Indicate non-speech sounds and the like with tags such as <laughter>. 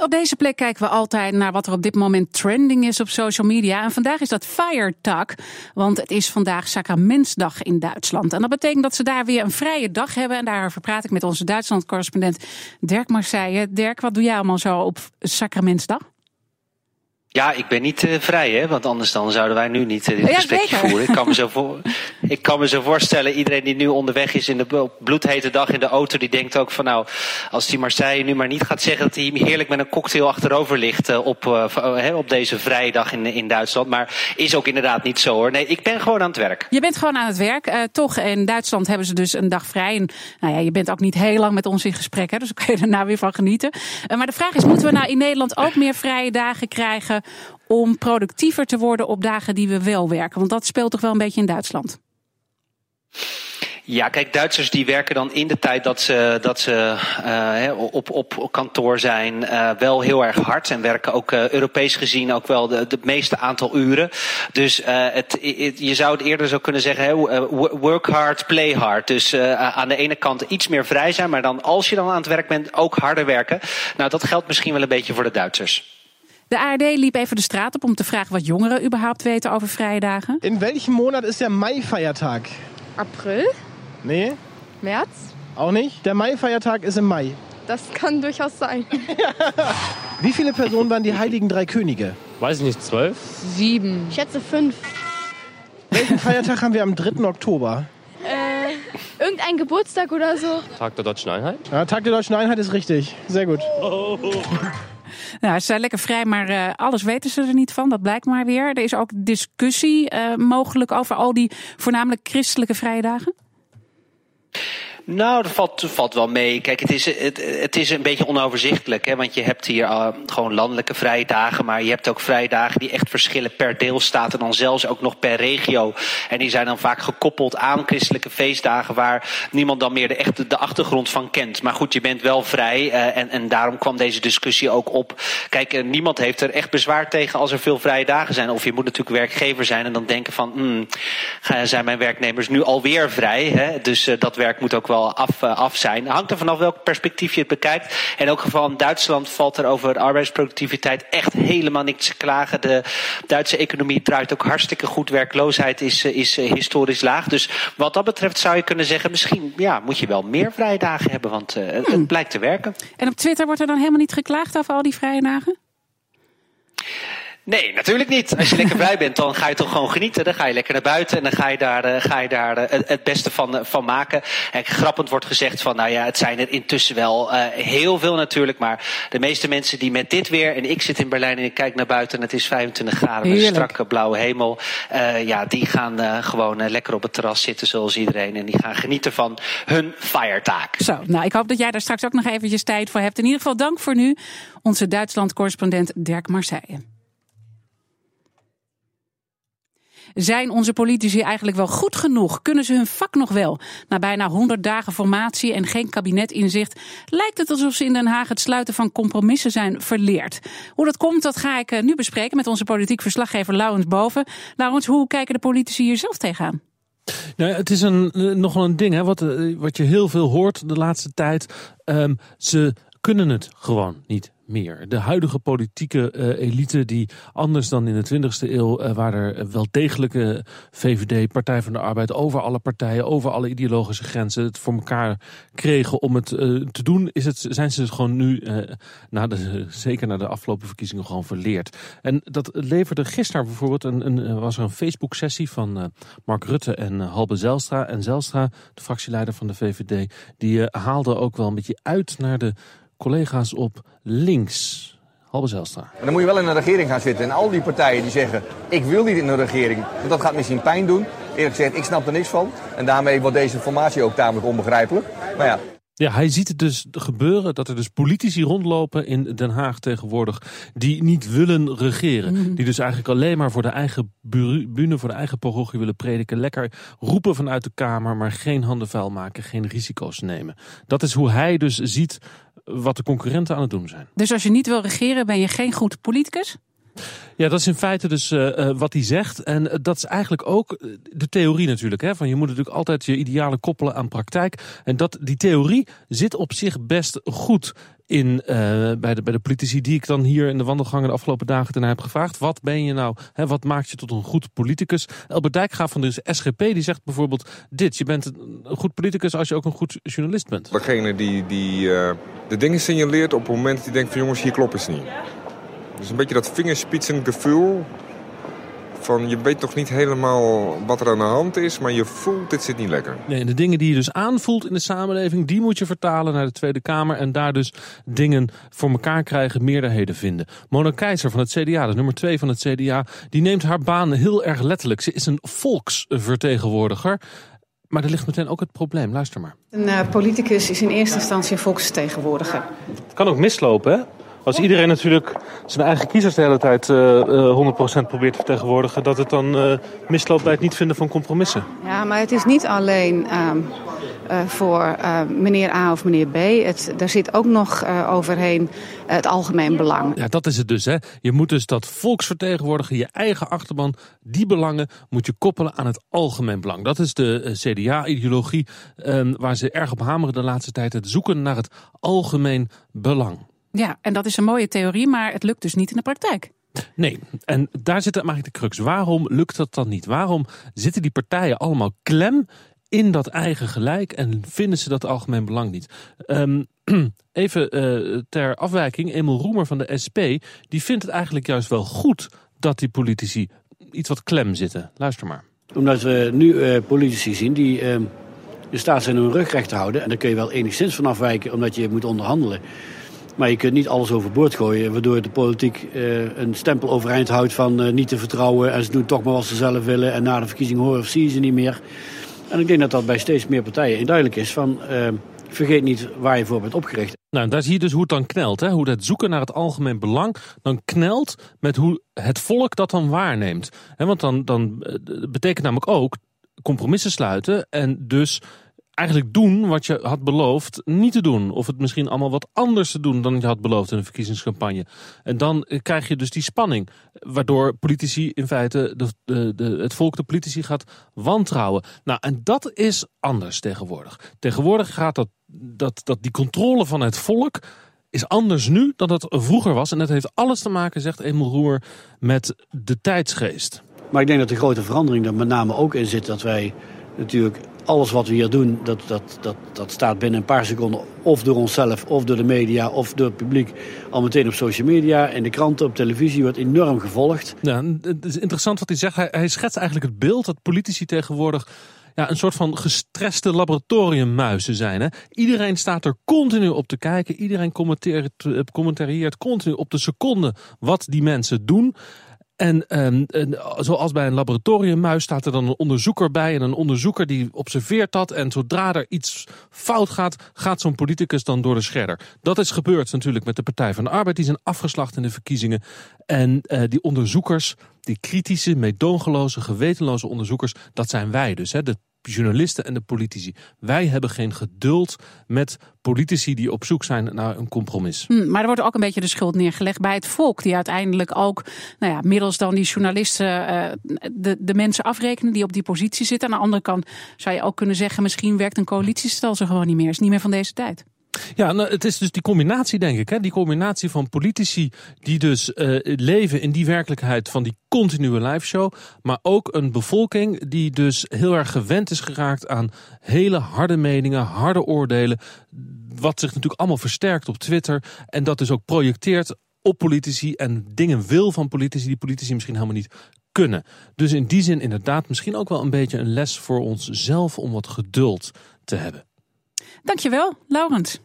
Op deze plek kijken we altijd naar wat er op dit moment trending is op social media. En vandaag is dat Feiertag, want het is vandaag Sacramentsdag in Duitsland. En dat betekent dat ze daar weer een vrije dag hebben. En daarover praat ik met onze Duitsland-correspondent Dirk Marseille. Dirk, wat doe jij allemaal zo op Sacramentsdag? Ja, ik ben niet uh, vrij, hè? want anders dan zouden wij nu niet uh, dit Ja, gesprekje zeker. voeren. Ik kan, me zo <laughs> voor, ik kan me zo voorstellen, iedereen die nu onderweg is in de bloedhete dag in de auto, die denkt ook van nou, als die Marseille nu maar niet gaat zeggen dat hij heerlijk met een cocktail achterover ligt uh, op, op deze vrije dag in, in Duitsland. Maar is ook inderdaad niet zo hoor. Nee, ik ben gewoon aan het werk. Je bent gewoon aan het werk. Toch, in Duitsland hebben ze dus een dag vrij. En nou ja, je bent ook niet heel lang met ons in gesprek, hè, dus daar kun je daarna weer van genieten. Maar de vraag is, moeten we nou in Nederland ook meer vrije dagen krijgen om productiever te worden op dagen die we wel werken? Want dat speelt toch wel een beetje in Duitsland. Ja, kijk, Duitsers die werken dan in de tijd dat ze, dat ze uh, op, op kantoor zijn uh, wel heel erg hard en werken ook uh, Europees gezien ook wel de, de meeste aantal uren. Dus het, je zou het eerder zo kunnen zeggen, hè, work hard, play hard. Dus aan de ene kant iets meer vrij zijn, maar dan als je dan aan het werk bent ook harder werken. Nou, dat geldt misschien wel een beetje voor de Duitsers. De ARD liep even de straat op om te vragen wat jongeren überhaupt weten over vrije dagen. In welchem Monat ist der Mai-Feiertag? April? Nee, März? auch nicht. Der Mai-Feiertag ist im Mai. Das kann durchaus sein. <laughs> Wie viele Personen waren die heiligen drei Könige? Weiß ich nicht, zwölf? Sieben. Ich schätze fünf. Welchen Feiertag haben wir am 3. Oktober? Äh, irgendein Geburtstag oder so. Tag der Deutschen Einheit? Ja, Tag der Deutschen Einheit ist richtig. Sehr gut. Nou, ze zijn lekker vrij, maar uh, alles weten ze er niet van. Dat blijkt maar weer. Er is ook discussie uh, mogelijk over al die voornamelijk christelijke vrije dagen. Nou, dat valt, valt wel mee. Kijk, het is, het, het is een beetje onoverzichtelijk. Hè? Want je hebt hier uh, gewoon landelijke vrije dagen. Maar je hebt ook vrije dagen die echt verschillen per deelstaat. En dan zelfs ook nog per regio. En die zijn dan vaak gekoppeld aan christelijke feestdagen. Waar niemand dan meer de, echte, de achtergrond van kent. Maar goed, je bent wel vrij. Uh, en, en daarom kwam deze discussie ook op. Kijk, uh, niemand heeft er echt bezwaar tegen als er veel vrije dagen zijn. Of je moet natuurlijk werkgever zijn. En dan denken van, hmm, zijn mijn werknemers nu alweer vrij? Hè? Dus dat werk moet ook wel af, uh, af zijn. Hangt er vanaf welk perspectief je het bekijkt. In elk geval in Duitsland valt er over arbeidsproductiviteit echt helemaal niks te klagen. De Duitse economie draait ook hartstikke goed. Werkloosheid is, is historisch laag. Dus wat dat betreft zou je kunnen zeggen, misschien ja, moet je wel meer vrije dagen hebben, want uh, het, het blijkt te werken. En op Twitter wordt er dan helemaal niet geklaagd over al die vrije dagen? Nee, natuurlijk niet. Als je lekker <laughs> vrij bent, dan ga je toch gewoon genieten. Dan ga je lekker naar buiten en dan ga je daar, uh, ga je daar uh, het beste van, uh, van maken. En grappend wordt gezegd van, nou ja, het zijn er intussen wel heel veel natuurlijk. Maar de meeste mensen die met dit weer, en ik zit in Berlijn en ik kijk naar buiten en het is 25 graden met een strakke blauwe hemel. ja, die gaan gewoon lekker op het terras zitten zoals iedereen. En die gaan genieten van hun feiertaak. Zo, nou ik hoop dat jij daar straks ook nog eventjes tijd voor hebt. In ieder geval dank voor nu, onze Duitsland-correspondent Dirk Marseille. Zijn onze politici eigenlijk wel goed genoeg? Kunnen ze hun vak nog wel? Na bijna 100 dagen formatie en geen kabinet in zicht, lijkt het alsof ze in Den Haag het sluiten van compromissen zijn verleerd. Hoe dat komt, dat ga ik nu bespreken met onze politiek verslaggever Laurens Boven. Laurens, hoe kijken de politici hier zelf tegenaan? Nou, het is een, nogal een ding hè, wat, wat je heel veel hoort de laatste tijd. Um, ze kunnen het gewoon niet meer. De huidige politieke uh, elite die anders dan in de 20e eeuw uh, waar er wel degelijke VVD, Partij van de Arbeid, over alle partijen, over alle ideologische grenzen het voor elkaar kregen om het uh, te doen, is het, zijn ze gewoon nu, na de, zeker na de afgelopen verkiezingen, gewoon verleerd. En dat leverde gisteren bijvoorbeeld, een, een, was er een Facebook-sessie van Mark Rutte en Halbe Zelstra. En Zelstra, de fractieleider van de VVD, die haalde ook wel een beetje uit naar de collega's op links. Halbe Zelstra. En dan moet je wel in een regering gaan zitten. En al die partijen die zeggen, ik wil niet in een regering. Want dat gaat misschien pijn doen. Eerlijk gezegd, ik snap er niks van. En daarmee wordt deze formatie ook tamelijk onbegrijpelijk. Maar ja, ja, hij ziet het dus gebeuren dat er dus politici rondlopen in Den Haag tegenwoordig die niet willen regeren. Mm. Die dus eigenlijk alleen maar voor de eigen bühne, voor de eigen parochie willen prediken. Lekker roepen vanuit de Kamer, maar geen handen vuil maken, geen risico's nemen. Dat is hoe hij dus ziet wat de concurrenten aan het doen zijn. Dus als je niet wil regeren, ben je geen goed politicus? Ja, dat is in feite dus uh, wat hij zegt. En uh, dat is eigenlijk ook de theorie natuurlijk. Hè? Van je moet natuurlijk altijd je idealen koppelen aan praktijk. En dat, die theorie zit op zich best goed in, uh, bij, de, bij de politici die ik dan hier in de wandelgangen de afgelopen dagen ten heb gevraagd. Wat ben je nou? Hè, wat maakt je tot een goed politicus? Elbert Dijkgraaf van de SGP die zegt bijvoorbeeld dit. Je bent een goed politicus als je ook een goed journalist bent. Degene die, die uh, de dingen signaleert op het moment dat hij denkt van jongens hier klopt het niet. Dus een beetje dat vingerspitsengevoel van je weet nog niet helemaal wat er aan de hand is, maar je voelt dit zit niet lekker. Nee, en de dingen die je dus aanvoelt in de samenleving, die moet je vertalen naar de Tweede Kamer en daar dus dingen voor elkaar krijgen, meerderheden vinden. Mona Keizer van het CDA, de nummer twee van het CDA, die neemt haar baan heel erg letterlijk. Ze is een volksvertegenwoordiger. Maar er ligt meteen ook het probleem. Luister maar. Een uh, politicus is in eerste instantie een volksvertegenwoordiger. Het kan ook mislopen, hè? Als iedereen natuurlijk zijn eigen kiezers de hele tijd uh, 100% probeert te vertegenwoordigen, dat het dan uh, misloopt bij het niet vinden van compromissen. Ja, maar het is niet alleen uh, voor uh, meneer A of meneer B. Het, daar zit ook nog overheen het algemeen belang. Ja, dat is het dus. Hè. Je moet dus dat volksvertegenwoordigen, je eigen achterban, die belangen moet je koppelen aan het algemeen belang. Dat is de CDA-ideologie ehm, waar ze erg op hameren de laatste tijd. Het zoeken naar het algemeen belang. Ja, en dat is een mooie theorie, maar het lukt dus niet in de praktijk. Nee, en daar zit eigenlijk de crux. Waarom lukt dat dan niet? Waarom zitten die partijen allemaal klem in dat eigen gelijk en vinden ze dat algemeen belang niet? Um, <clears throat> even uh, ter afwijking, Emil Roemer van de SP, die vindt het eigenlijk juist wel goed dat die politici iets wat klem zitten. Luister maar. Omdat we nu uh, politici zien die uh, in staat zijn hun rug recht te houden. En daar kun je wel enigszins van afwijken omdat je moet onderhandelen. Maar je kunt niet alles overboord gooien, waardoor de politiek uh, een stempel overeind houdt van uh, niet te vertrouwen. En ze doen toch maar wat ze zelf willen. En na de verkiezing horen of zien ze niet meer. En ik denk dat dat bij steeds meer partijen duidelijk is van uh, vergeet niet waar je voor bent opgericht. Nou, daar zie je dus hoe het dan knelt. Hè? Hoe het zoeken naar het algemeen belang dan knelt met hoe het volk dat dan waarneemt. Want dan, dan betekent namelijk ook compromissen sluiten en dus eigenlijk doen wat je had beloofd niet te doen. Of het misschien allemaal wat anders te doen dan je had beloofd in een verkiezingscampagne. En dan eh, krijg je dus die spanning. Waardoor politici in feite de, de, de, het volk de politici gaat wantrouwen. Nou, en dat is anders tegenwoordig. Tegenwoordig gaat dat, dat, dat die controle van het volk is anders nu dan dat vroeger was. En dat heeft alles te maken, zegt Emil Roer, met de tijdsgeest. Maar ik denk dat de grote verandering er met name ook in zit dat wij natuurlijk alles wat we hier doen, dat, dat, dat, dat staat binnen een paar seconden of door onszelf, of door de media, of door het publiek. Al meteen op social media, in de kranten, op televisie, wordt enorm gevolgd. Ja, het is interessant wat hij zegt. Hij, schetst eigenlijk het beeld dat politici tegenwoordig ja, een soort van gestreste laboratoriummuizen zijn. Hè? Iedereen staat er continu op te kijken. Iedereen commenteert, eh, commentarieert continu op de seconde wat die mensen doen. En, en, zoals bij een laboratoriummuis staat er dan een onderzoeker bij. En een onderzoeker die observeert dat. En zodra er iets fout gaat, gaat zo'n politicus dan door de scherder. Dat is gebeurd natuurlijk met de Partij van de Arbeid. Die zijn afgeslacht in de verkiezingen. En uh, die onderzoekers, die kritische, meedogenloze, gewetenloze onderzoekers, dat zijn wij dus. Hè, de journalisten en de politici. Wij hebben geen geduld met politici die op zoek zijn naar een compromis. Hm, maar er wordt ook een beetje de schuld neergelegd bij het volk, die uiteindelijk ook, nou ja, middels dan die journalisten uh, de, de mensen afrekenen die op die positie zitten. Aan de andere kant zou je ook kunnen zeggen, misschien werkt een coalitiestelsel gewoon niet meer. Is niet meer van deze tijd. Ja, nou, het is dus die combinatie, denk ik. Hè? Die combinatie van politici die dus uh, leven in die werkelijkheid van die continue liveshow. Maar ook een bevolking die dus heel erg gewend is geraakt aan hele harde meningen, harde oordelen. Wat zich natuurlijk allemaal versterkt op Twitter. En dat dus ook projecteert op politici en dingen wil van politici die politici misschien helemaal niet kunnen. Dus in die zin inderdaad misschien ook wel een beetje een les voor onszelf om wat geduld te hebben. Dankjewel, Laurent.